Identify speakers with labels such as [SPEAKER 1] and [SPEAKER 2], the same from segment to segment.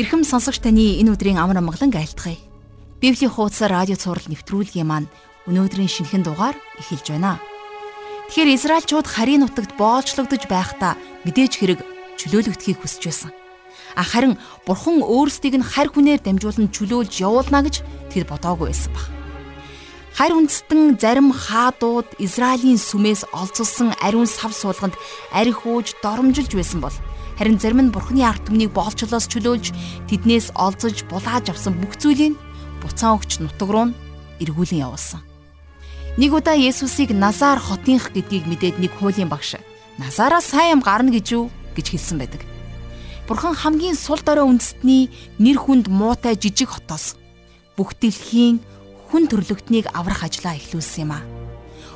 [SPEAKER 1] Ирхэм сонсогч таны энэ өдрийн амар амгалан айлтгая. Библийн хуудас радио цаураар нэвтрүүлгийн маань өнөөдрийн шинэхэн дугаар эхэлж байна. Тэгэхээр Израильчууд харийн нутагт боолчлогдож байхдаа мэдээж хэрэг чөлөөлөгдөхийг хүсэж байсан. А харин Бурхан өөрсдийг нь харь хүнээр дамжуулан чөлөөлж явуулна гэж тэр бодоогүй байсан баг. Харь үндэстэн зарим хаадууд Израилийн сүмээс олзулсан ариун сав суулганд арх ууж доромжилж байсан бол Харин зарим нь Бурхны ард түмнийг боолчлоос чөлөөлж тэднээс олзож булааж авсан бүх зүйлийг буцаан өгч нутаг руу эргүүлэн явуулсан. Нэг удаа Есүсийг Назар хотынх гэдгийг мэдээд нэг хуулийн багш Назараа сайн юм гарна гэж юу гэж хэлсэн байдаг. Бурхан хамгийн сул дорой үндэстний нэр хүнд муутай жижиг хотоос бүх дэлхийн хүн төрлөختнийг аврах ажлаа эхлүүлсэн юм аа.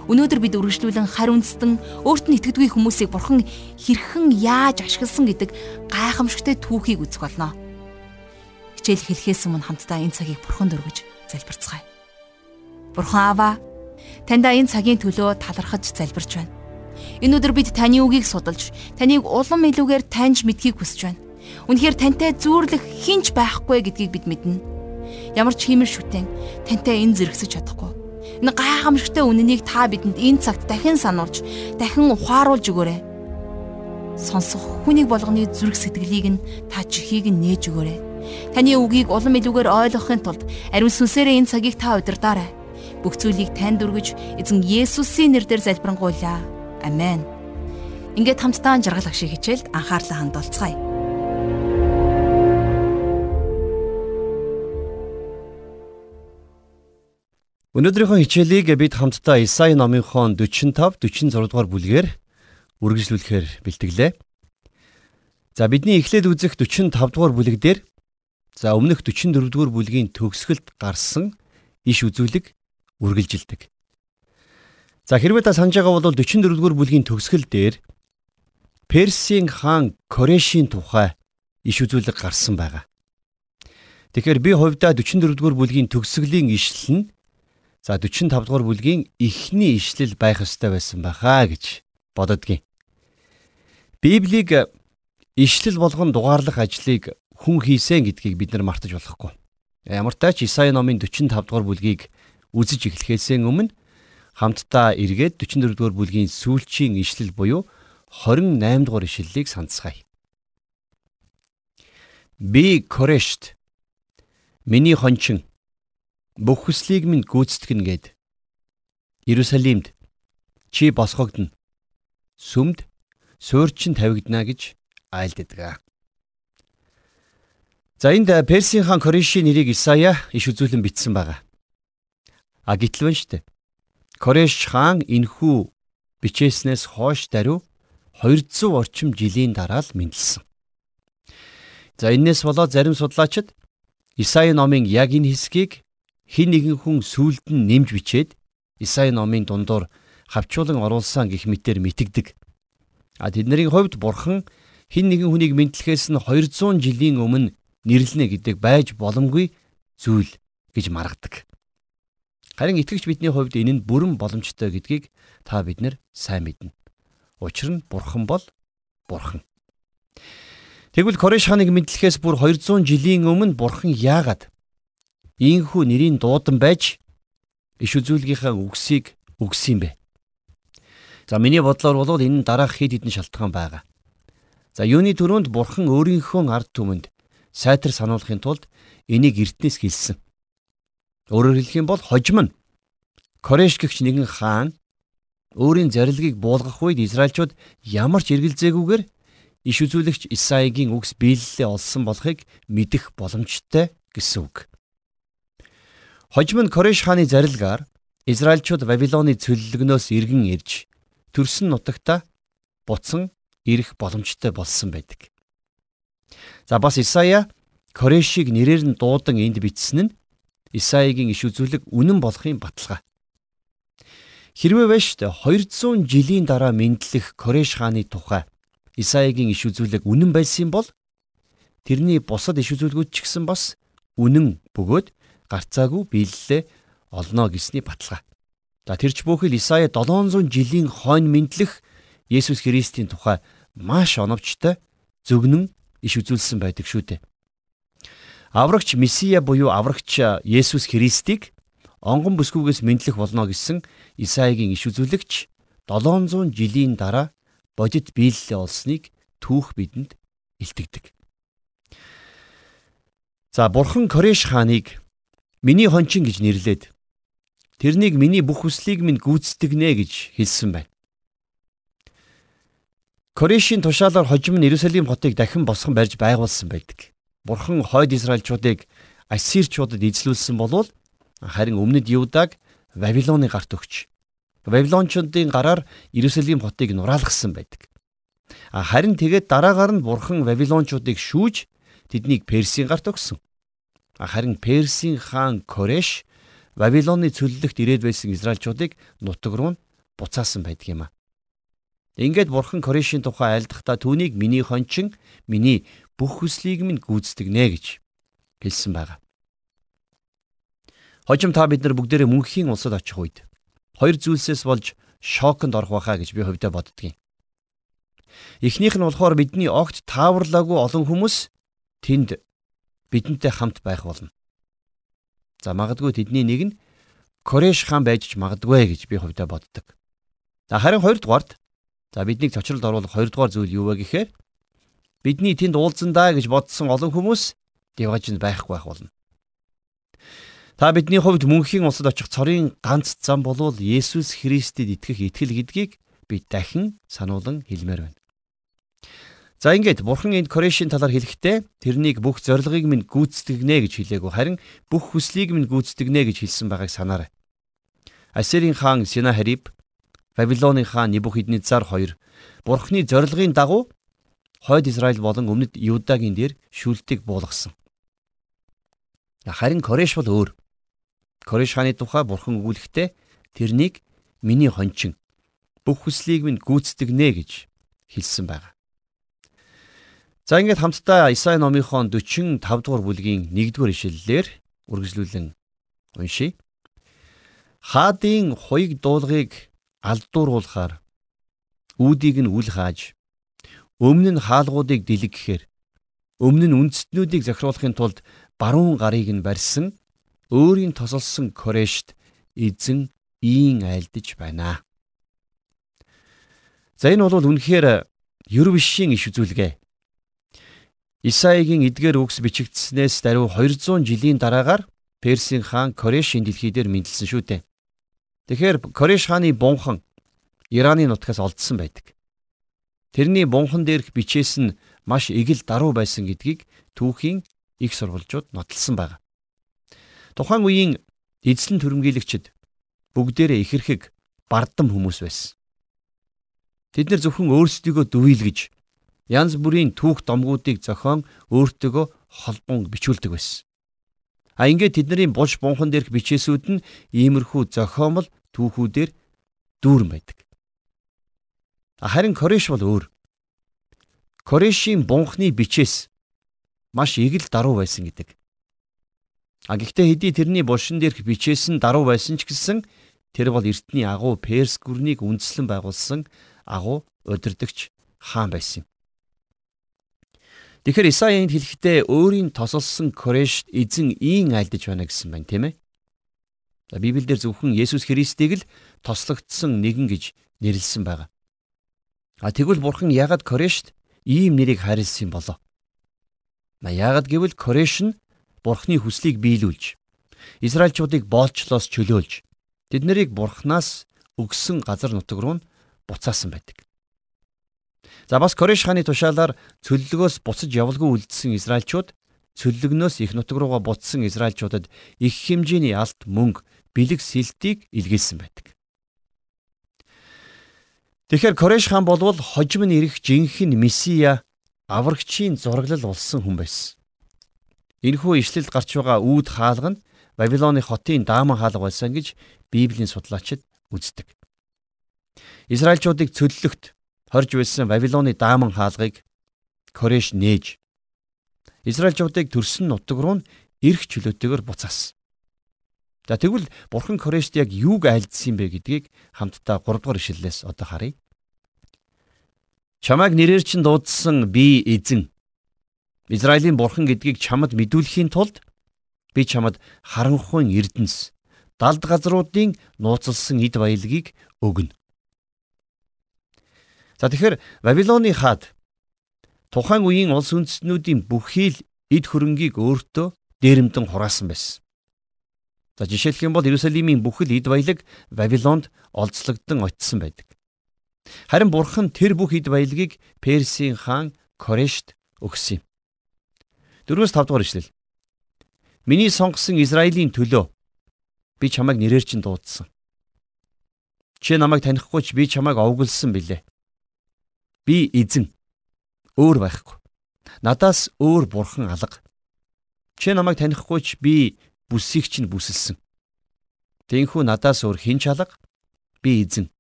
[SPEAKER 1] Өнөөдөр бид үргэлжлүүлэн харь үндэстэн өөрт нь итгэдэггүй хүмүүсийг бурхан хэрхэн яаж ашигласан гэдэг гайхамшигтай түүхийг үзэх болно. Хичээл хэлхээс өмнө хамтдаа энэ цагийг бурханд өргөж залбирцгаая. Бурхан Аава, таньда энэ цагийн төлөө талархаж залбирч байна. Энэ өдөр бид таны үгийг судалж, таныг улам илүүгээр таньж мэдхийг хүсэж байна. Үнэхээр тантай зүүрлэх хинч байхгүй гэдгийг бид мэднэ. Ямар ч хиймэр шүтэн тантай энэ зэрэгсэж чадахгүй Энэ гайхамшигтай үнэнийг та бидэнд энэ цагт дахин сануулж, дахин ухааруулж өгөөрэй. Сонсох хүнийг болгоны зүрх сэтгэлийг нь та чихийг нь нээж өгөөрэй. Таны үгийг улам илүүгээр ойлгохын тулд ариун сүнсээрээ энэ цагийг та удирдаарай. Бүх зүйлийг танд өргөж эзэн Есүсийн нэрээр залбирanгуйлаа. Амен. Ингээд хамтдаа жаргал агшиг хичээлд анхаарлаа хандуулцгаая.
[SPEAKER 2] Өнөөдрийнхөө хичээлийг бид хамтдаа Исаи номынхон 45 46 дугаар бүлгээр үргэлжлүүлэхээр бэлтгэлээ. За бидний эхлээд үзэх 45 дугаар бүлэг дээр за өмнөх 44 дугаар бүлгийн төгсгөлд гарсан иш үзүүлэг үргэлжилдэг. За хэрвээ та санаж байгаа бол 44 дугаар бүлгийн төгсгөл дээр Персийн хаан Корешийн тухай иш үзүүлэг гарсан байгаа. Тэгэхээр би хувьдаа 44 дугаар бүлгийн төгсгөлийн ишлэл нь За 45 дугаар бүлгийн эхний ишлэл байх ёстой байсан байхаа гэж бододгийн. Библийг ишлэл болгон дугаарлах ажлыг хүн хийсэн гэдгийг бид нар мартаж болохгүй. Ямар ч тач Исаи номын 45 дугаар бүлгийг үзэж эхлэхээс өмнө хамтдаа эргээд 44 дугаар бүлгийн сүүлчийн ишлэл буюу 28 дугаар ишлэлийг санацгаая. Би Корешт миний хончин бүх хүслийг минь гүйцэтгэн гээд Иерусалимд чи босгогдно. Сүмд суурчин тавигдана гэж айлддаг. За энд Персийн хаан Корешийн нэрийг Исая иш үзүүлэн бичсэн байгаа. А гítл байна штэ. Кореш хаан энхүү бичээснээс хойш даруй 200 орчим жилийн дараа л мэндэлсэн. За энээс болоод зарим судлаачид Исаи номын яг энэ хэсгийг хин нэгэн хүн сүулд нь нэмж бичээд Исаи номын дундуур хавчуулан оруулсан гих мэтэр митэгдэг. А тэдний хувьд бурхан хин нэгэн хүнийг мэдлэхээс нь 200 жилийн өмнө нэрлэнэ гэдэг байж боломгүй зүйл гэж маргадаг. Харин итгэгч бидний хувьд энэ нь бүрэн боломжтой гэдгийг та бид нар сайн мэднэ. Учир нь бурхан бол бурхан. Тэгвэл Кореш ханыг мэдлэхээс бүр 200 жилийн өмнө бурхан яагаад Ийхүү нэрийн дуудан байж иш үзүүлгийнхаа үгсийг өгсөн юм бэ. За миний бодлоор бол энэ дараах хэд хэдэн шалтгаан байгаа. За юуны төрөнд бурхан өөрийнхөө ард түмэнд сайтар сануулахын тулд энийг эртнээс хэлсэн. Өөрөөр хэлэх юм бол хожим нь Кореш гэгч нэгэн хаан өөрийн зарилгийг буулгах үед Израильчууд ямар ч эргэлзээгүйгээр иш үзүүлэгч Исаигийн үгс биелэлээ олсон болохыг мэдэх боломжтой гэсэн үг. Хожим нь Кореш хааны зарилгаар Израильчууд Вавилоны цөллөгнөөс иргэн ирж төрсөн нутагта буцан ирэх боломжтой болсон байдаг. За бас Исая Корешийг нэрээр нь дуудан энд бичсэн нь Исаигийн иш үзүүлэг үнэн болохын баталгаа. Хэрвээ байж та 200 жилийн дараа мэдлэх Кореш хааны тухай Исаигийн иш үзүүлэг үнэн байсан бол тэрний бусад иш үзүүлгүүд ч гэсэн бас үнэн бөгөөд гарцаагүй биелэлээ олно гэсний баталгаа. За тэрч бүхэл Исая 700 жилийн хойно мэдлэх Есүс Христийн тухай маш оновчтой зөвгнөн иш үзүүлсэн байдаг шүү дээ. аврагч Месиа буюу аврагч Есүс Христийг онгон бүсгүйгээс мэдлэх болно гэсэн Исаигийн иш үзүүлэгч 700 жилийн дараа бодит биелэлээ олсныг түүх бидэнд илтгэдэг. За бурхан Кореш хааныг миний хончин гэж нэрлээд тэрнийг миний бүх хүслийг минь гүйцэтгэнэ гэж хэлсэн байна. Корешийн тушаалаар хожим нь Иерусалим хотыг дахин босгон барьж байгуулсан байдаг. Бурхан хойд Израильчуудыг Ассирчуудад эзлүүлсэн болвол харин өмнөд Юудаг Вавилоны гарт өгч Вавилончуудын гараар Иерусалим хотыг нураалгасан байдаг. Харин тэгээд дараагаар нь Бурхан Вавилончуудыг шүүж тэднийг Персийн гарт өгсөн. Харин Персийн хаан Кореш Вавилоны цөллөгт ирээд байсан Израильчуудыг нутаг руу буцаасан байдаг юм а. Ингээд бурхан Корешийн тухай айлдахдаа түүнийг миний хончин, миний бүх хүслийг минь гүйцэтгэнэ гэж хэлсэн байна. Хожим та бид нар бүгдээрээ мөнхийн улсад очих үед хоёр зүйлсээс болж шоконд орох байхаа гэж би хувьдаа боддгийн. Эхнийх нь болохоор бидний огт тааварлаагүй олон хүмүүс тэнд бидэнтэй хамт байх болно. За магадгүй тэдний нэг нь Кореш хаан байж ч магадгүй гэж би хувьдаа боддог. За харин хоёрдугаард За биднийг цочролд оруулах хоёрдугаар зүйл юу вэ гэхээр бидний тэнд уулзандаа гэж бодсон олон хүмүүс диважинд байхгүй байх болно. Та бидний хувьд мөнхийн улсад очих цорын ганц зам болвол Есүс Христэд итгэх итгэл гэдгийг би дахин сануулan хэлмээр байна. За ингээд бурхан энд Корешийн талаар хэлэхдээ тэрнийг бүх зорилгыг минь гүйцэтгэгнэ гэж хэлээгүү харин бүх хүслийг минь гүйцэтгэгнэ гэж хэлсэн байгааг санаарай. Ассирийн хаан Синахариб Вавилоны хаан Небухиднецар 2 Бурхны зорилгын дагуу хойд Израиль болон өмнөд Юдагийн дээр шүлтийг буулгасан. Харин Кореш бол өөр. Кореш хааны тухай бурхан өгүүлэхдээ тэрнийг миний хончин бүх хүслийг минь гүйцэтгэнэ гэж хэлсэн байна. За ингээд хамтдаа Исаи номынхоо 45 дугаар бүлгийн 1-р ишлэлээр үргэлжлүүлэн уншийе. Хаадын хуйг дуулгыг алдууруулахаар үүдийг нь үл хааж өмнө нь хаалгуудыг дэлгэхээр өмнө нь үндэстнүүдийг захируулахын тулд баруун гарыг нь барьсан өөрийн тосолсон корешт эзэн ийн айлдж байна. За энэ бол үнэхээр Ервишийн иш үзүүлгээ. Исаигийн эдгээр үгс бичигдснээс даруй 200 жилийн дараагаар Персийн хаан Кореш энэ дэлхий дээр мэндэлсэн шүү дээ. Тэгэхээр Кореш хааны бунхан Ираны нутгаас олдсон байдаг. Тэрний бунхан дээрх бичээс нь маш эгэл даруй байсан гэдгийг түүхийн их сурвалжууд нотолсон байна. Тухайн үеийн эзлэн төрөмгийлэгчид бүгдээрээ ихэрхэг бардам хүмүүс байсан. Тэд нар зөвхөн өөрсдийгөө дүвийлгэж янз бүрийн түүх домгуудыг зохион өөртөөгөө холбон бичүүлдэг байсан. А ингээд тэдний булш бунхан дээрх бичээсүүд нь иймэрхүү зохиомл түүхүүдээр дүүрэн байдаг. Харин Кореш бол өөр. Корешийн бунхны бичээс маш игэл даруй байсан гэдэг. А гэхдээ хэдий тэрний булшин дээрх бичээс нь даруй байсан ч гэсэн тэр бол эртний агуу Перс гүрнийг үндэслэн байгуулсан агуу удирдахч хаан байсан юм. Тэгэхээр Исаиянд хэлэхдээ өөрийн тосолсон Кореш эзэн ийн айлдж байна гэсэн байна, тийм ээ? За Библиэлд зөвхөн Есүс Христийг л тослогдсон нэгэн гэж нэрлсэн байгаа. А тэгвэл Бурхан яагаад Корешт ийм нэрийг хайрлсан болоо? Ма яагаад гэвэл Кореш нь Бурханы хүслийг биелүүлж Израильчуудыг боолчлоос чөлөөлж тэд нарыг Бурханаас өгсөн газар нутаг руу буцаасан байдаг. За бас Кореш хааны тушаалаар цөллөгөөс буцаж явалгүй үлдсэн Израильчууд цөллөгнөөс их нутаг руугаа буцсан Израильчуудад их хэмжээний алт мөнгө бэлэг сэлтийг илгээсэн байдаг. Тэгэхээр Кореш хаан болвол хожим нь ирэх жинхэнэ месиа аврагчийн зураглал болсон хүн байсан. Энэхүү ишлэлд гарч байгаа үүд хаалга нь Вавилоны хотын дааман хаалга байсан гэж Библийн судлаачид үздэг. Израильчуудыг цөллөгт хорж байсан Вавилоны дааман хаалгыг Кореш нээж Израильчуудыг төрсөн нутаг руу эрх чөлөөтэйгээр буцаасан. За тэгвэл Бурхан Корешт яг юуг айлдсан юм бэ гэдгийг хамтдаа 3 дугаар ишлэлээс одоо харъя. Чамайг нэрээр чинь дуудсан би эзэн. Израилийн бурхан гэдгийг чамд мэдүүлэхийн тулд би чамд харанхуйн эрдэнэс далд газруудын нууцлсан эд баялагийг өгнө. За тэгэхээр Вавилоны хаад тухайн үеийн улс үндэстнүүдийн бүхий л эд хөрөнгийг өөртөө дээрэмдэн хураасан байсан. За жишээлх юм бол Иерусалимийн бүхэл эд баялаг Вавилонд олзлогдсон очисон байдаг. Харин бурхан тэр бүх эд баялагийг Персийн хаан Корешт өгсөн юм. 4-5 дугаар ишлэл. Миний сонгосон Израилийн төлөө би чамайг нэрээр чинь дуудсан. Чи намайг танихгүй ч би чамайг овгөлсөн билээ. Би эзэн өөр байхгүй. Надаас өөр бурхан алга. Чи намайг танихгүй ч би бүсийг чинь бүсэлсэн. Тэнхүү надаас өөр хинч алга би эзэн.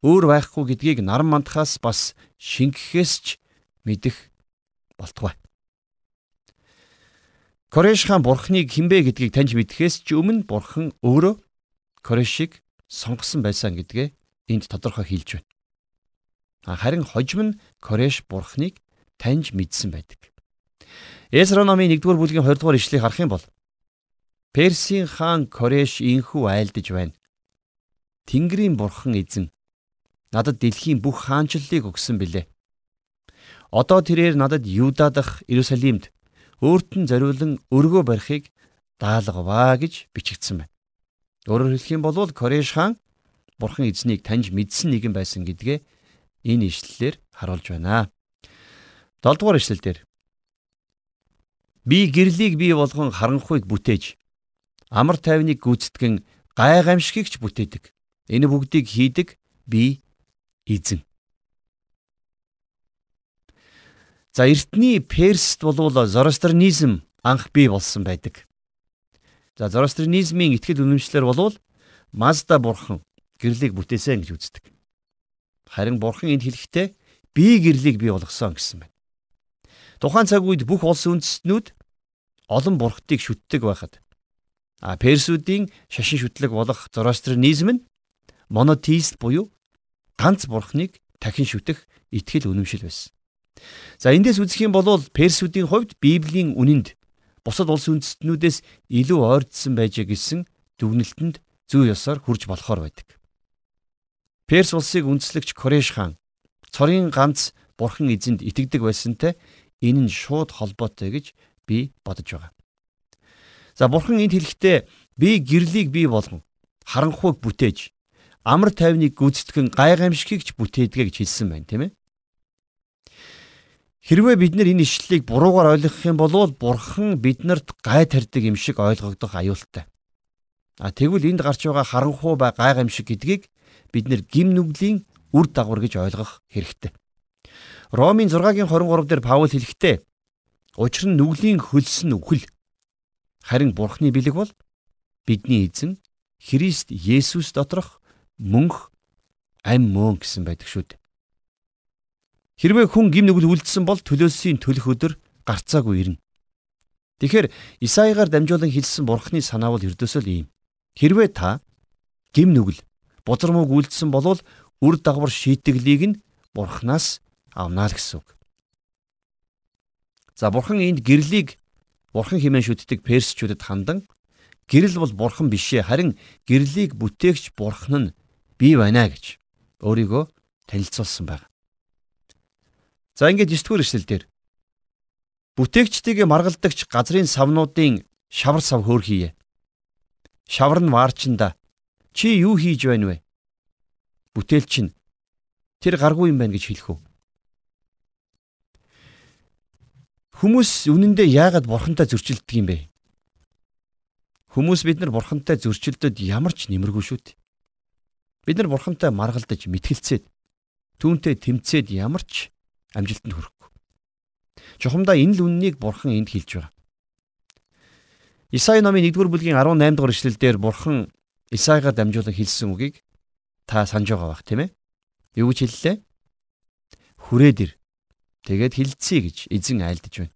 [SPEAKER 2] Өөр байхгүй гэдгийг наран мандахаас бас шингэхээс ч мэдэх болтугай. Кореш хаан бурхныг хинбэ гэдгийг таньж мэдхээс ч өмнө бурхан өөрөө Корешийг сонгосон байсан гэдгээ энд тодорхой хэлж байна. Харин хожим нь Кореш бурхныг таньж мэдсэн байдаг. Эсра номын 1-р бүлгийн 20-р ишлэгийг харах юм бол Персийн хаан Кореш инхүү айлдж байна. Тэнгэрийн бурхан эзэн надад дэлхийн бүх хаанчлалыг өгсөн билээ. Одоо тэрээр надад Юда дахь Иерусалимд өөрт нь зориулан өргөө барихыг даалгаваа гэж бичигдсэн байна. Өөрөөр хэлэх юм бол Кореш хаан бурхан эзнийг таньж мэдсэн нэгэн байсан гэдгээ энэ ишлэлээр харуулж байна. 7 дугаар ишлэл дээр би гэрлийг бий болгон харанхуйг бүтээж амар тайвныг гүйцэтгэн гайхамшигч бүтээдэг. Энэ бүгдийг хийдэг би эзэн. За эртний Перст болвол Зороастринизм анх бий болсон байдаг. За Зороастринизмын итгэл үнэмшлэр болвол Мазда бурхан гэрлийг бүтээсэн гэж үздэг. Харин бурхан энд хэлэхдээ би гэрлийг бий болгосон гэсэн байна. Тухайн цаг үед бүх улс үндэстнүүд олон бурхтыг шүтдэг байхад А Персүүдийн шашин шүтлэг болох Зороастринизм нь монотеист буюу ганц бурхныг дахин шүтэх итгэл үнэмшил байсан. За эндээс үзэх юм бол Персүүдийн хувьд Библийн үнэнд бусад улс үндэстнүүдээс илүү ойртсон байжээ гэсэн дүгнэлтэнд зүй ёсоор хүрж болохоор байдаг. Перс улсыг үндэслэгч Кореш хаан цорын ганц бурхан эзэнд итгэдэг байсантай энэ нь шууд холбоотой гэж би бодож байгаа. За бурхан энд хэлэхдээ би гэрлийг бий болгон харанхуйг бүтээж амар тайвныг гүйцэтгэн гайхамшигч бүтээдгээ гэж хэлсэн байна тийм ээ. Хэрвээ бид нар энэ ишлэлийг буруугаар ойлгох юм бол бурхан биднэрт гай тарьдаг юм шиг ойлгогдох аюултай. А тэгвэл энд гарч байгаа харанхуй ба гайхамшиг гэдгийг бид нэр гим нүглийн үр дагавар гэж ойлгох хэрэгтэй. Ромын 6-гийн 23 дээр Паул хэлэхдээ учир нь нүглийн хөлс нь үхэл Харин Бурхны бэлэг бол бидний эзэн Христ Есүс доторх мөнх ам мөн гэсэн байдаг шүү дээ. Хэрвээ хүн гим нүгэл үлдсэн бол төлөөсийн төлөх өдөр гарцаагүй ирнэ. Тэгэхээр Исаягаар дамжуулан хэлсэн Бурхны санаа бол ердөөсөө л ийм. Хэрвээ та гим нүгэл бузар мөг үлдсэн болвол үр дагавар шийтгэлийг нь Бурханаас авнаа л гэсэн үг. За Бурхан энд гэрлийг бурхан хэмээн шүтдэг персчүүдэд хандан гэрэл бол бурхан бишээ харин гэрлийг бүтээгч бурхан нь бий байна гэж өөрийгөө танилцуулсан байна. За ингээд 9 дугаар эшлэл дээр бүтээгчдийг маргалдагч газрын савнуудын шавар сав хөөрхийе. Шавар нь ваарчинда чи юу хийж байна вэ? Бүтээлч нь тэр гаргүй юм байна гэж хэлэх үү? Хүмүүс үнэндээ яагаад бурхантай зөрчилдөг юм бэ? Хүмүүс бид нар бурхантай зөрчилдөд ямар ч нэмэргүй шүү дээ. Бид нар бурхантай маргалдаж мэтгэлцээд түүнтэй тэмцээд ямар ч амжилтанд хүрэхгүй. Чухамдаа энэ л үннийг бурхан энд хэлж байгаа. Исаи номын 1-р бүлгийн 18 дугаар эшлэлдэр бурхан Исаигаар дамжуулан хэлсэн үгийг та санаж байгаа бах тийм ээ. Юу гэж хэллээ? Хүрээд ир Тэгээд хилцээ гэж эзэн айлдж байна.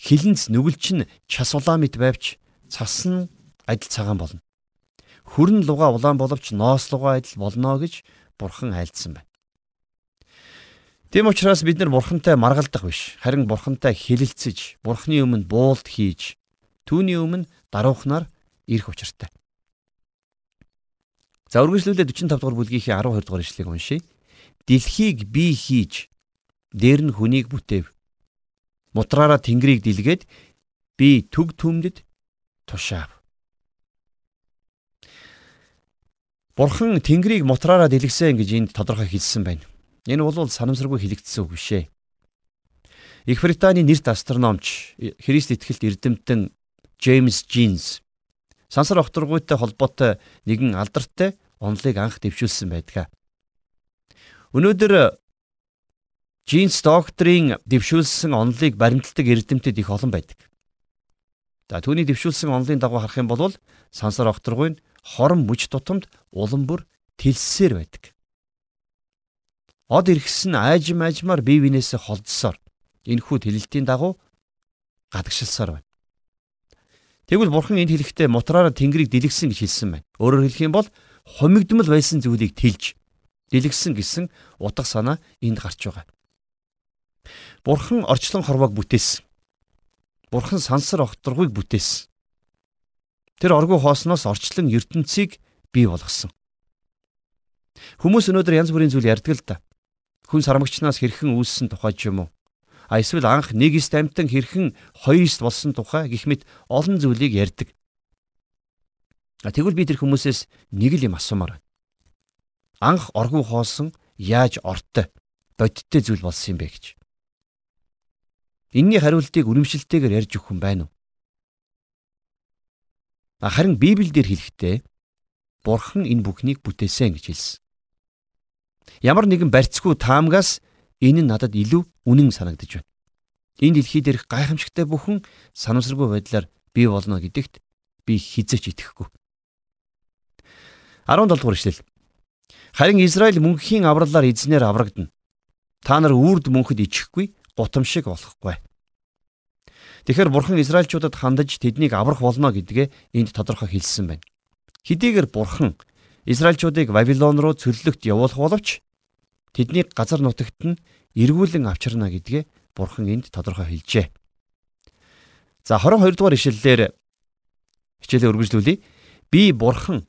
[SPEAKER 2] Хилэнц нүгэлч нь час улаан мэт байвч цас нь адил цагаан болно. Хүрэн луга улаан боловч ноос луга адил болно гэж бурхан айлдсан байна. Тэм учраас бид нар бурхантай маргалдах биш. Харин бурхантай хилэлцэж, бурхны өмнө буулт хийж, түүний өмнө даруухнаар ирэх учиртай. За үргэлжлүүлээ 45 дугаар бүлгийнхээ 12 дугаар ишлэгийг уншийе. Дэлхийг би хийж, дээр нь хүнийг бүтээв. Мутраараа тэнгэрийг дэлгээд би төг түмдэд тушаав. Бурхан тэнгэрийг мутраараа дэлгэсэн гэж энд тодорхой хэлсэн байна. Энэ бол санамсаргүй хэлэгдсэн үг бишээ. Их Британий нэрт астрономч Христ итгэлт эрдэмтэн Джеймс Джинс сансар огторгуйтай холбоотой нэгэн алдартай онолыг анх дэвшүүлсэн байдаг. Өнөөдөр Джинс докторийн дэвшүүлсэн онолыг баримталдаг эрдэмтэд их олон байдаг. За түүний дэвшүүлсэн онолын дагуу харах юм бол сансар огторгуй нь хорон мөч тутамд улам бүр тэлсээр байдаг од иргэсэн айжим айжмаар бие биенээсээ холдсоор энэхүү тэлэлтийн дагуу гадагшилсаар байна. Тэгвэл бурхан энд хэлэхдээ мутраараа тэнгэрийг дэлгэсэн гэж хэлсэн байна. Өөрөөр хэлэх юм бол хумигдмал байсан зүйлийг тэлж дэлгэсэн гэсэн утга санаа энд гарч байгаа. Бурхан орчлон хорвоог бүтээсэн. Бурхан сансар огторгуйг бүтээсэн. Тэр оргуу хоосноос орчлон ертөнцийг бий болгосон. Хүмүүс өнөөдөр янз бүрийн зүйл ярьдаг л да хүн сармагчнаас хэрхэн үүссэн тухай ч юм уу. А эсвэл анх нэг эст амтан хэрхэн хоёр эст болсон тухай гэх мэт олон зүйлийг ярьдаг. А тэгвэл би тэр хүмүүсээс нэг л юм асуумаар байна. Анх оргуу хоосон яаж ортой бодиттой зүйл болсон юм бэ гэж. Энийний хариултыг үнэмшилтэйгээр ярьж өгөх юм байна уу? Харин Библиэлд хэлэхдээ Бурхан энэ бүхнийг бүтээсэн гэж хэлсэн. Ямар нэгэн барьцгүй таамгаас энэ нь надад илүү үнэн санагдаж байна. Энэ дэлхий дээрх гайхамшигтай бүхэн санамсаргүй байдлаар бий болно гэдэгт би хизэж итгэхгүй. 17 дугаар ишлэл. Харин Израиль мөнхийн авралаар эзнэр аврагдана. Та нар үрд мөнхөд ичихгүй, гутамшиг болохгүй. Тэгэхэр бурхан Израильчуудад хандаж тэднийг аврах болно гэдгээ энд тодорхой хэлсэн байна. Хэдийгээр бурхан Израильчуудыг Вавилон руу цөллөгт явуулах боловч тэднийг газар нутагт нь эргүүлэн авчирна гэдгээ Бурхан энд тодорхой хэлжээ. За 22 дугаар ишлэлээр хичээлээ үргэлжлүүлье. Би Бурхан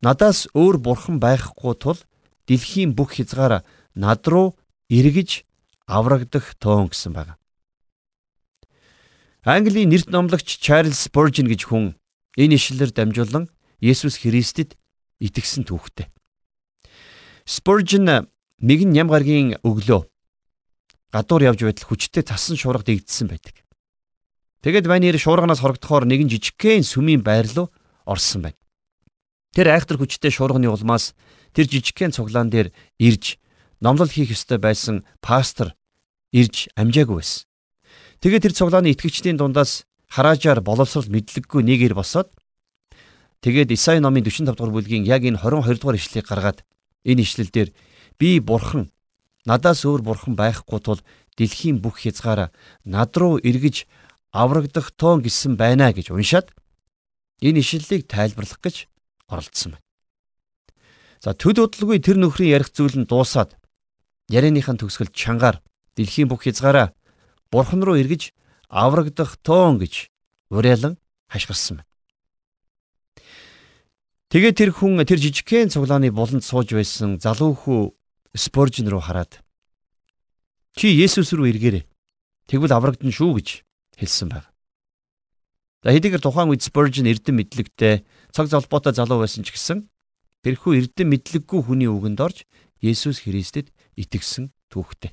[SPEAKER 2] надаас өөр Бурхан байхгүй тул дэлхийн бүх хязгаар над руу эргэж аврагдах тоон гэсэн байна. Английн нэрт номлогч Чарльз Спurgeon гэж хүн энэ ишлэлээр дамжуулан Есүс Христэд итгэсэн түүхтэй. Spurgeon мигэн ням гаргийн өглөө гадуур явж байтал хүчтэй цасан шуурга дэгдсэн байдаг. Тэгэд ванир шуурганаас хорогдохоор нэгэн жижигхэн сүмийн байр руу орсон байна. Тэр айхтар хүчтэй шуурганы улмаас тэр жижигхэн цуглаан дээр ирж номлол хийх ёстой байсан пастор ирж амжаагүй байсан. Тэгээд тэр цуглааны итгэгчдийн дундаас хараажаар боловсрал мэдлэггүй нэгээр босоод Тэгээд Исаи номын 45 дугаар бүлгийн яг энэ 22 дугаар ишлэгийг гаргаад энэ ишлэл дээр би бурхан надаас өөр бурхан байхгүй тул дэлхийн бүх хязгаараа над руу эргэж аврагдах тоон гисэн байна гэж уншаад энэ ишлэлийг тайлбарлах гэж оролдсон байна. За төд удалгүй тэр нөхрийн ярих зүйл нь дуусаад ярианыхаа төгсгөл чангаар дэлхийн бүх хязгаараа бурхан руу эргэж аврагдах тоон гэж уриалан хашгирсан байна. Тэгээ тэр хүн тэр жижигхэн цуглааны буланд сууж байсан залуу хүү Споржин руу хараад чи Есүс рүү эргээрэй. Тэгвэл аврагдана шүү гэж хэлсэн байна. За хэдийгээр тухайн үед Spurgeon эрдэм мэдлэгтэй цаг залбоотой залуу байсан ч гэсэн тэрхүү эрдэм мэдлэггүй хүний үгэнд орж Есүс Христэд итгэсэн түүхтэй.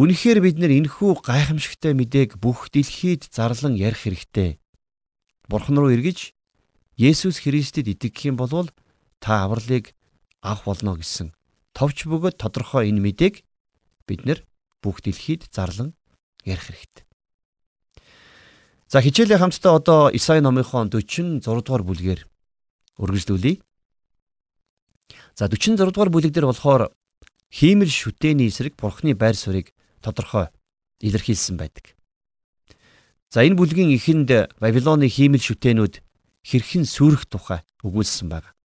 [SPEAKER 2] Үнэхээр бид нэр энэхүү гайхамшигтай мэдээг бүх дэлхийд зарлан ярих хэрэгтэй. Бурхан руу эргэж Есүс Христэд итгэх юм бол та авралыг авах болно гэсэн товч бөгөөд тодорхой энэ мэдээг бид нэр бүх дэлхийд зарлан ярих хэрэгтэй. За хичээлээ хамтдаа одоо Исаи номынхон 46 дугаар бүлгээр үргэлжлүүлье. За 46 дугаар бүлэг дээр болохоор хиймэл шүтээний эсрэг бурхны байр суурийг тодорхой илэрхийлсэн байдаг. За энэ бүлгийн эхэнд Вавилоны хиймэл шүтээнүүд хэрхэн сүрэх тухай өгүүлсэн байна.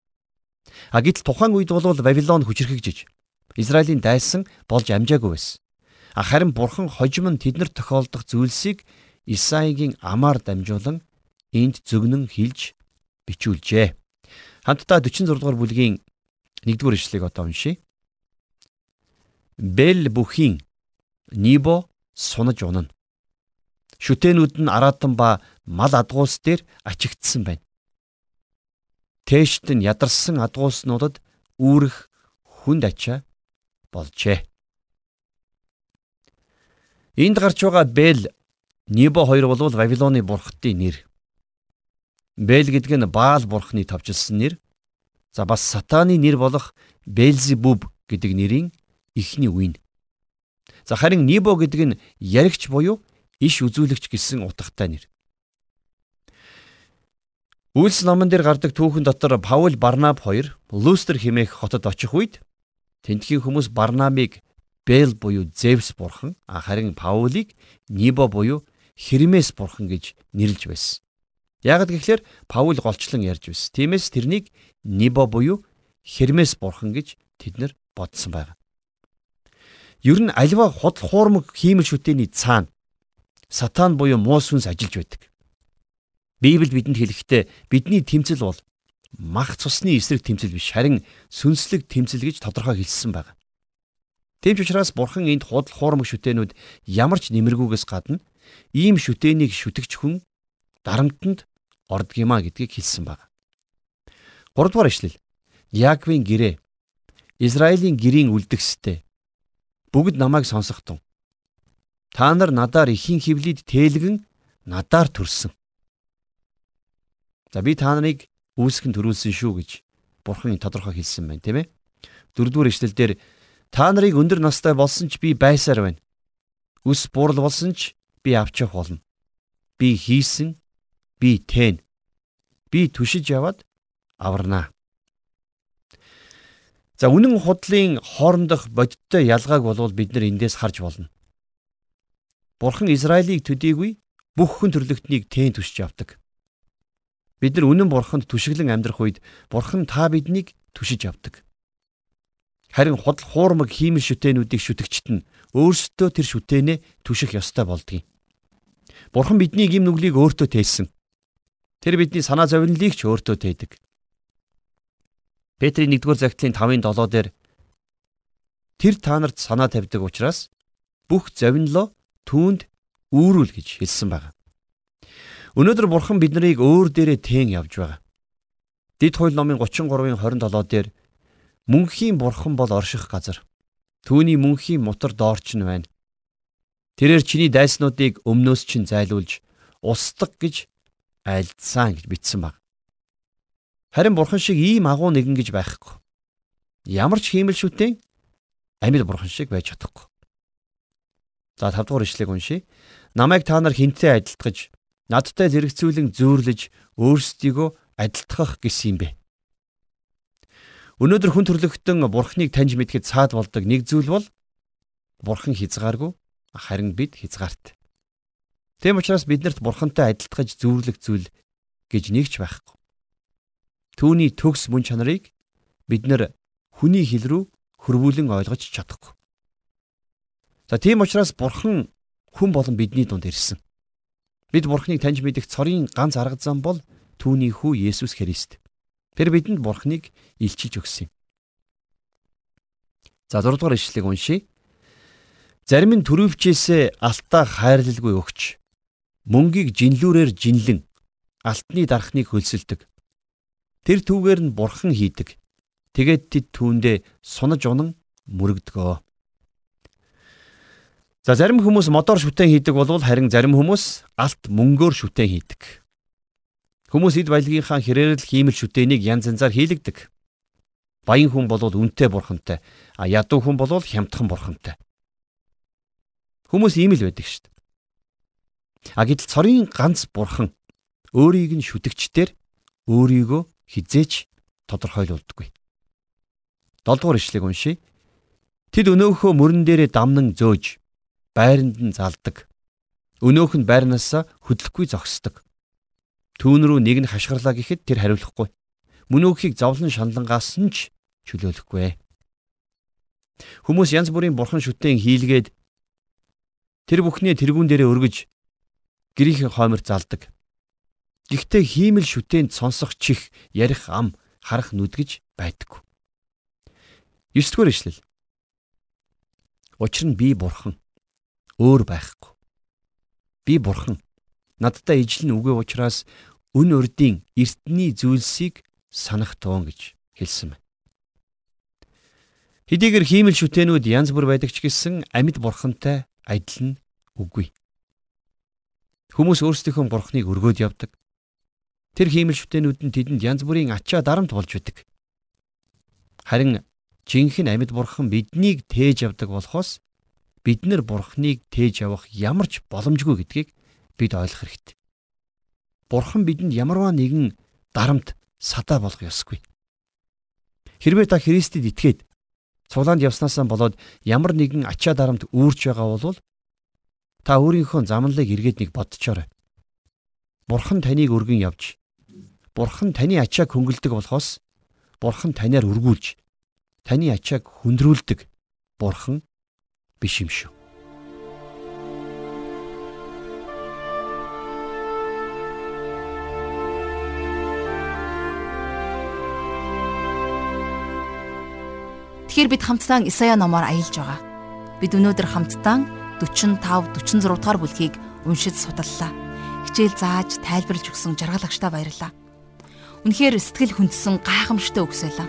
[SPEAKER 2] А гэтэл тухайн үед бол Вавилон хүчрхэгжиж Израилийн дайсан болж амжаагүй байсан. Харин бурхан хожим нь тэднэр тохиолдох зүйлсийг Исаигийн амаар дамжуулан энд зөгнөн хилж бичүүлжээ. Хамтдаа 46 дугаар бүлгийн 1-р ишлэгийг одоо уншийе. Бэл бүхийн Нибо сунаж унана. Шүтэнүүд нь араатан ба мал адгуус дээр ачигдсан байна. Тэшт нь ядарсан адгууснуудад үүрэх хүнд ачаа болжээ. Энд гарч байгаа Бэл Нибо хоёр бол Вавилоны бурхтын нэр. Бэл гэдэг нь Баал бурхны тавчилсан нэр. За бас сатааны нэр болох Белзебуб гэдэг нэрийн эхний үе. За харин Нибо гэдэг нь яригч буюу иш үзүүлэгч гэсэн утгатай нэр. Үйлс номон дээр гардаг түүхэн дотор Паул Барнаб хоёр Лустер хэмээх хотод очих үед тентхийн хүмүүс Барнабыг Бэл буюу Зевс бурхан харин Паулийг Нибо буюу Хермес бурхан гэж нэрлэж байсан. Ягд гэхлээр Паул голчлон ярьж байсан. Тиймээс тэрнийг Нибо буюу Хермес бурхан гэж тэд нар бодсон байна. Ер нь альва худал хуурмаг хиймэл шүтээний цаана сатан буюу муу сүнс ажиллаж байдаг. Библиэд бидэнд хэлэхдээ бидний тэмцэл бол мах цусны эсрэг тэмцэл биш харин сүнслэг тэмцэл гэж тодорхой хэлсэн байна. Тийм ч учраас бурхан энд худал хуурмаг шүтээнүүд ямар ч нэмэргүйгээс гадна ийм шүтээнийг шүтгч хүн дарамтнд ордгиймаа гэдгийг хэлсэн байна. 3 дугаар ишлэл. Яаковын гэрээ Израилийн гэрийн үлдгэстэй бүгд намайг сонсохтун. Та нар надаар ихийн хөвлөд тээлгэн надаар төрсөн. За би та нарыг үүсгэн төрүүлсэн шүү гэж Бурхан тодорхой хэлсэн байна, тийм ээ. Дөрөвдүгээр ишлэлдэр та нарыг өндөр настай болсон ч би байсаар байна. Үс буурал болсон ч би авчих болно. Би хийсэн, би тэн. Би түшиж яваад аварнаа. За үнэн худлын хоорондох бодиттой ялгааг болвол бид нар эндээс харж болно. Бурхан Израилийг төдийгүй бүх хүн төрлөختнийг тэн түшиж явдаг. Бид нар үнэн бурханд түшиглэн амьдрах үед бурхан та биднийг түшиж авдаг. Харин худал хуурмаг хиймэл шүтээнүүдийг шүтгчт нь өөрсдөө тэр шүтээнээ түших ёстой болдгийг. Бурхан бидний гим нүглийг өөртөө тээсэн. Тэр бидний санаа зовнилыг ч өөртөө тээдэг. Петрийн 1-р загтлын 5-ын 7 дээр тэр та нарт санаа тавьдаг учраас бүх зовнилоо түүнд үүрүүл гэж хэлсэн байна. Өнөөдөр бурхан бид нарыг өөр дээрээ тэн явж байгаа. Дид хууль номын 33-ын 27 дээр мөнхийн бурхан бол орших газар. Түүний мөнхийн мутар доорч нь байна. Тэрээр чиний дайснуудыг өмнөөс чинь зайлуулж устдаг гэж айлдсан гэж бичсэн баг. Харин бурхан шиг ийм агуу нэгэн гэж байхгүй. Ямар ч хиймэл шүтэн амьд бурхан шиг байж чадахгүй. За 5 дугаар ишлэгийг уншийе. Намайг та нар хинтээ адилтгаж надтай зэрэгцүүлэн зөөрлөж өөрсдийгөө адилтгах гэсэн юм бэ. Өнөөдөр хүн төрлөختөн бурхныг таньж мэдхэд цаад болдог нэг зүйл бол бурхан хязгааргүй харин бид хязгаарт. Тэм учраас биднэрт бурхантай адилтгаж зөөрлөх зүйл гэж нэгч байхгүй. Түүний төгс мөн чанарыг бид нар хүний хэл рүү хөрвүүлэн ойлгож чадахгүй. За тийм учраас бурхан хүн болон бидний дунд ирсэн. Бид Бурхныг таньж мэдэх цорын ганц арга зам бол түүний хүү Есүс Христ. Тэр бидэнд Бурхныг илчилж өгсөн юм. За 6 дугаар ишлэгийг уншийе. Зарим нь төрөвчээсээ алтаа хайрлалгүй өгч мөнгийг жинлүүрээр жинлэн алтны дарахныг хөлсөлдөг. Тэр түүгээр нь бурхан хийдэг. Тэгээд тэд түүндээ сунаж унан мөрөгдгөө. За зарим хүмүүс модоор шүтэн хийдэг болвол харин зарим хүмүүс алт мөнгөөр шүтэн хийдэг. Хүмүүс эд баялагийнхаа хэрээр л хиймэл шүтэнийг янз янзаар хийлэгдэг. Баян хүн болвол үнтэй бурхантай, а ядуу хүн болвол хямдхан бурхантай. Хүмүүс ийм л байдаг шүү дээ. А гэтэл цорын ганц бурхан өөрийг нь шүтгчдэр өөрийгөө хизээч тодорхойлуулдаггүй. 7 дугаар ишлэгийг уншийе. Тэд өнөөхөө мөрөн дээрээ дамнан зөөж байранд нь залдаг. Өнөөх нь байрнаасаа хөдлөхгүй зогсдог. Түүн рүү нэг нь хашгирлаа гэхэд тэр хариулахгүй. Мөнөөхийг зовлон шаналнгаас нь ч чөлөөлөхгүй. Хүмүүс янз бүрийн бурхан шүтэн хийлгээд тэр бүхнээ тэрүүн дээрээ өргөж гэрийн хоомор залдаг. Гэхдээ хиймэл шүтэнд сонсох чих, ярих ам, харах нүдгэж байдаггүй. 9 дугаар ишлэл. Учир нь би бурхан өөр байхгүй. Би бурхан надтай ижил нь үгүй учраас өн урдийн эртний зүйлсийг санах туун гэж хэлсэн байна. Хэдийгээр хиймэл шүтэнүүд янз бүр байдаг ч гэсэн амьд бурхантай адил нь үгүй. Хүмүүс өөрсдийнхөө бурхныг өргөөд явдаг. Тэр хиймэл шүтэнүүд нь тэдэнд янз бүрийн ачаа дарамт болж байдаг. Харин жинхэнэ амьд бурхан биднийг тээж явдаг болохоос бид нар бурхныг тээж явах ямар ч боломжгүй гэдгийг бид ойлгох хэрэгтэй. Бурхан бидэнд ямарваа нэгэн дарамт садаа болох ёсгүй. Хэрвээ та Христэд итгээд цуглаанд явснаасаа болоод ямар нэгэн ачаа дарамт үүрч байгаа бол та өөрийнхөө замналыг эргээд нэг бодчоорой. Бурхан таныг өргөн явж Бурхан таны ачааг хөнгөлдөг болохоос Бурхан танаар өргүүлж таны ачааг хүндрүүлдэг Бурхан биш юм шүү.
[SPEAKER 1] Тэгэхээр бид хамтдаа Исая номоор аялж байгаа. Бид өнөөдөр хамтдаа 45 46 дугаар бүлгийг уншиж судаллаа. Хичээл зааж тайлбарлаж өгсөн жаргалагчтай баярлалаа. Үнэхээр сэтгэл хөндсөн гайхамшигтай байлаа.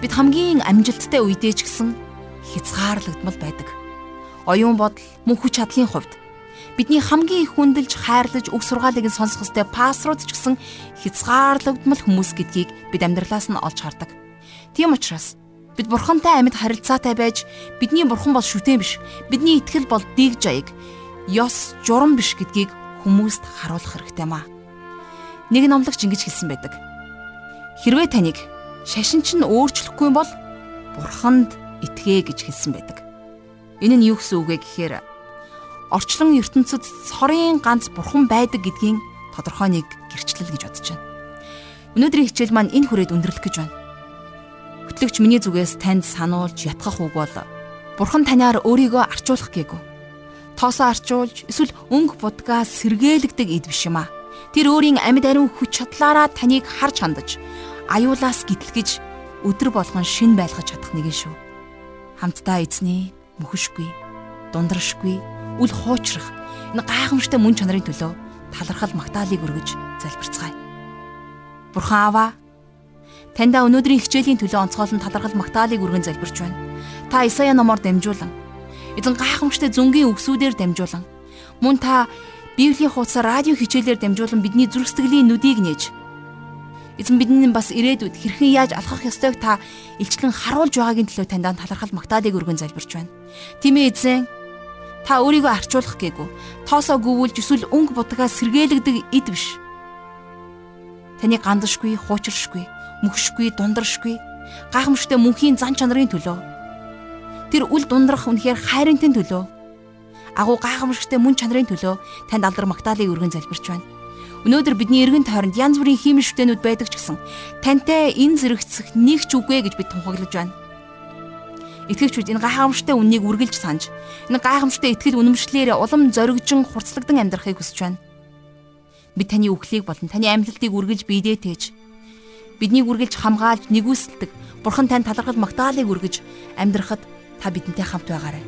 [SPEAKER 1] Бид хамгийн амжилттай үедээ ч гэсэн хязгаарлагдмал байдаг. Оюун бодол мөн хүч чадлын хувьд бидний хамгийн их хүндэлж хайрлаж үг сургаалыг сонсох хөстэй пассворд ч гэсэн хязгаарлагдмал хүмүүс гэдгийг бид амьдралаас нь олж хардаг. Тийм учраас Бид бурхантай амьд харилцаатай байж бидний бурхан бол шүтэн биш. Бидний итгэл бол дэг жаяг. Ёс журам биш гэдгийг хүмүүст харуулах хэрэгтэй маа. Нэг номлогч ингэж хэлсэн байдаг. Хэрвээ таныг шашин чинь өөрчлөхгүй бол бурханд итгэ гэж хэлсэн байдаг. Энэ нь юу гэсэн үг вэ гэхээр орчлон ертөнцид цорын ганц бурхан байдаг гэдгийн тодорхой нэг гэрчлэл гэж бодож байна. Өнөөдрийн хичээл маань энэ хүрээд өндөрлөх гэж байна. Хөтлөгч миний зүгээс танд сануулж ятгах үг бол Бурхан таниар өөрийгөө арчуулах гээгүй. Тоосоо арчуулж эсвэл өнгө будгаас сэргээлэгдэг эд биш юм а. Тэр өөрийн амьд ариун хүч чадлаараа таныг харж хандаж, аюулаас гитлгэж өдр болгон шин байлгаж чадах нэгэн шүү. Хамтдаа эзний мөхөшгүй, дундрашгүй, үл хуучрах энэ гайхамшигтай мөн чанарын төлөө талархал магтаалыг өргөж залбирцгаая. Бурхан аваа Таньда өнөөдрийн хичээлийн төлөө онцгойлон талархал магтаалыг өргөн залбирч байна. Та Исая номоор дамжуулан эзэн гайхамшигт зүнгийн үгсүүдээр дамжуулан мөн та Библийн хуудас радио хичээлээр дамжуулан бидний зүрх сэтгэлийн нүдийг нээж эзэн бидний бас ирээдүйд хэрхэн яаж алхах ёстойг та илчлэн харуулж байгаагийн төлөө таньдаа талархал магтаалыг өргөн залбирч байна. Тийм ээ эзэн та өөрийгөө арчуулах гээгүй. Тоосоо гүвүүлж эсвэл өнгө бутгаа сэргээлэгдэг эд биш. Таны гандашгүй, хуучиршгүй мөхшгүй, дундаршгүй, гайхамшигтай мөнхийн зан чанарын төлөө. Тэр үл дундрах үнэхээр хайрынтын төлөө. Агуу гайхамшигтай мөн чанарын төлөө танд алдар магтаалыг өргөн залбирч байна. Өнөөдөр бидний эргэн тойронд янз бүрийн хиймэл шүтэнүүд байдаг ч гэсэн тантай энэ зэрэгцэх нэг ч үгүй гэж бид тунхаглаж байна. Итгэвчүүд энэ гайхамшигтай үннийг үргэлж санаж, энэ гайхамшигтай итгэл үнэмшлэр улам зоригжин хурцлагдан амьдрахыг хүсэж байна. Бид таны үхлийг болон таны амьдлтыг үргэлж биедээ тээж биднийг үргэлж хамгаалж нэгүсэлдэг Бурхан тань талархал магтаалыг өргөж амьдрахад та бидэнтэй хамт байгаарай.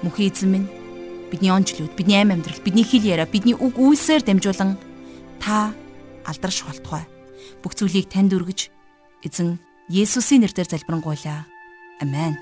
[SPEAKER 1] Мөнхийн эзэн минь бидний онцлууд, бидний амь амьдрал, бидний хэл яриа, бидний үг үйлсээр дамжуулан та алдарш болтугай. Бүх зүйлийг танд өргөж эзэн Есүсийн нэрээр залбирanгуйлаа. Амен.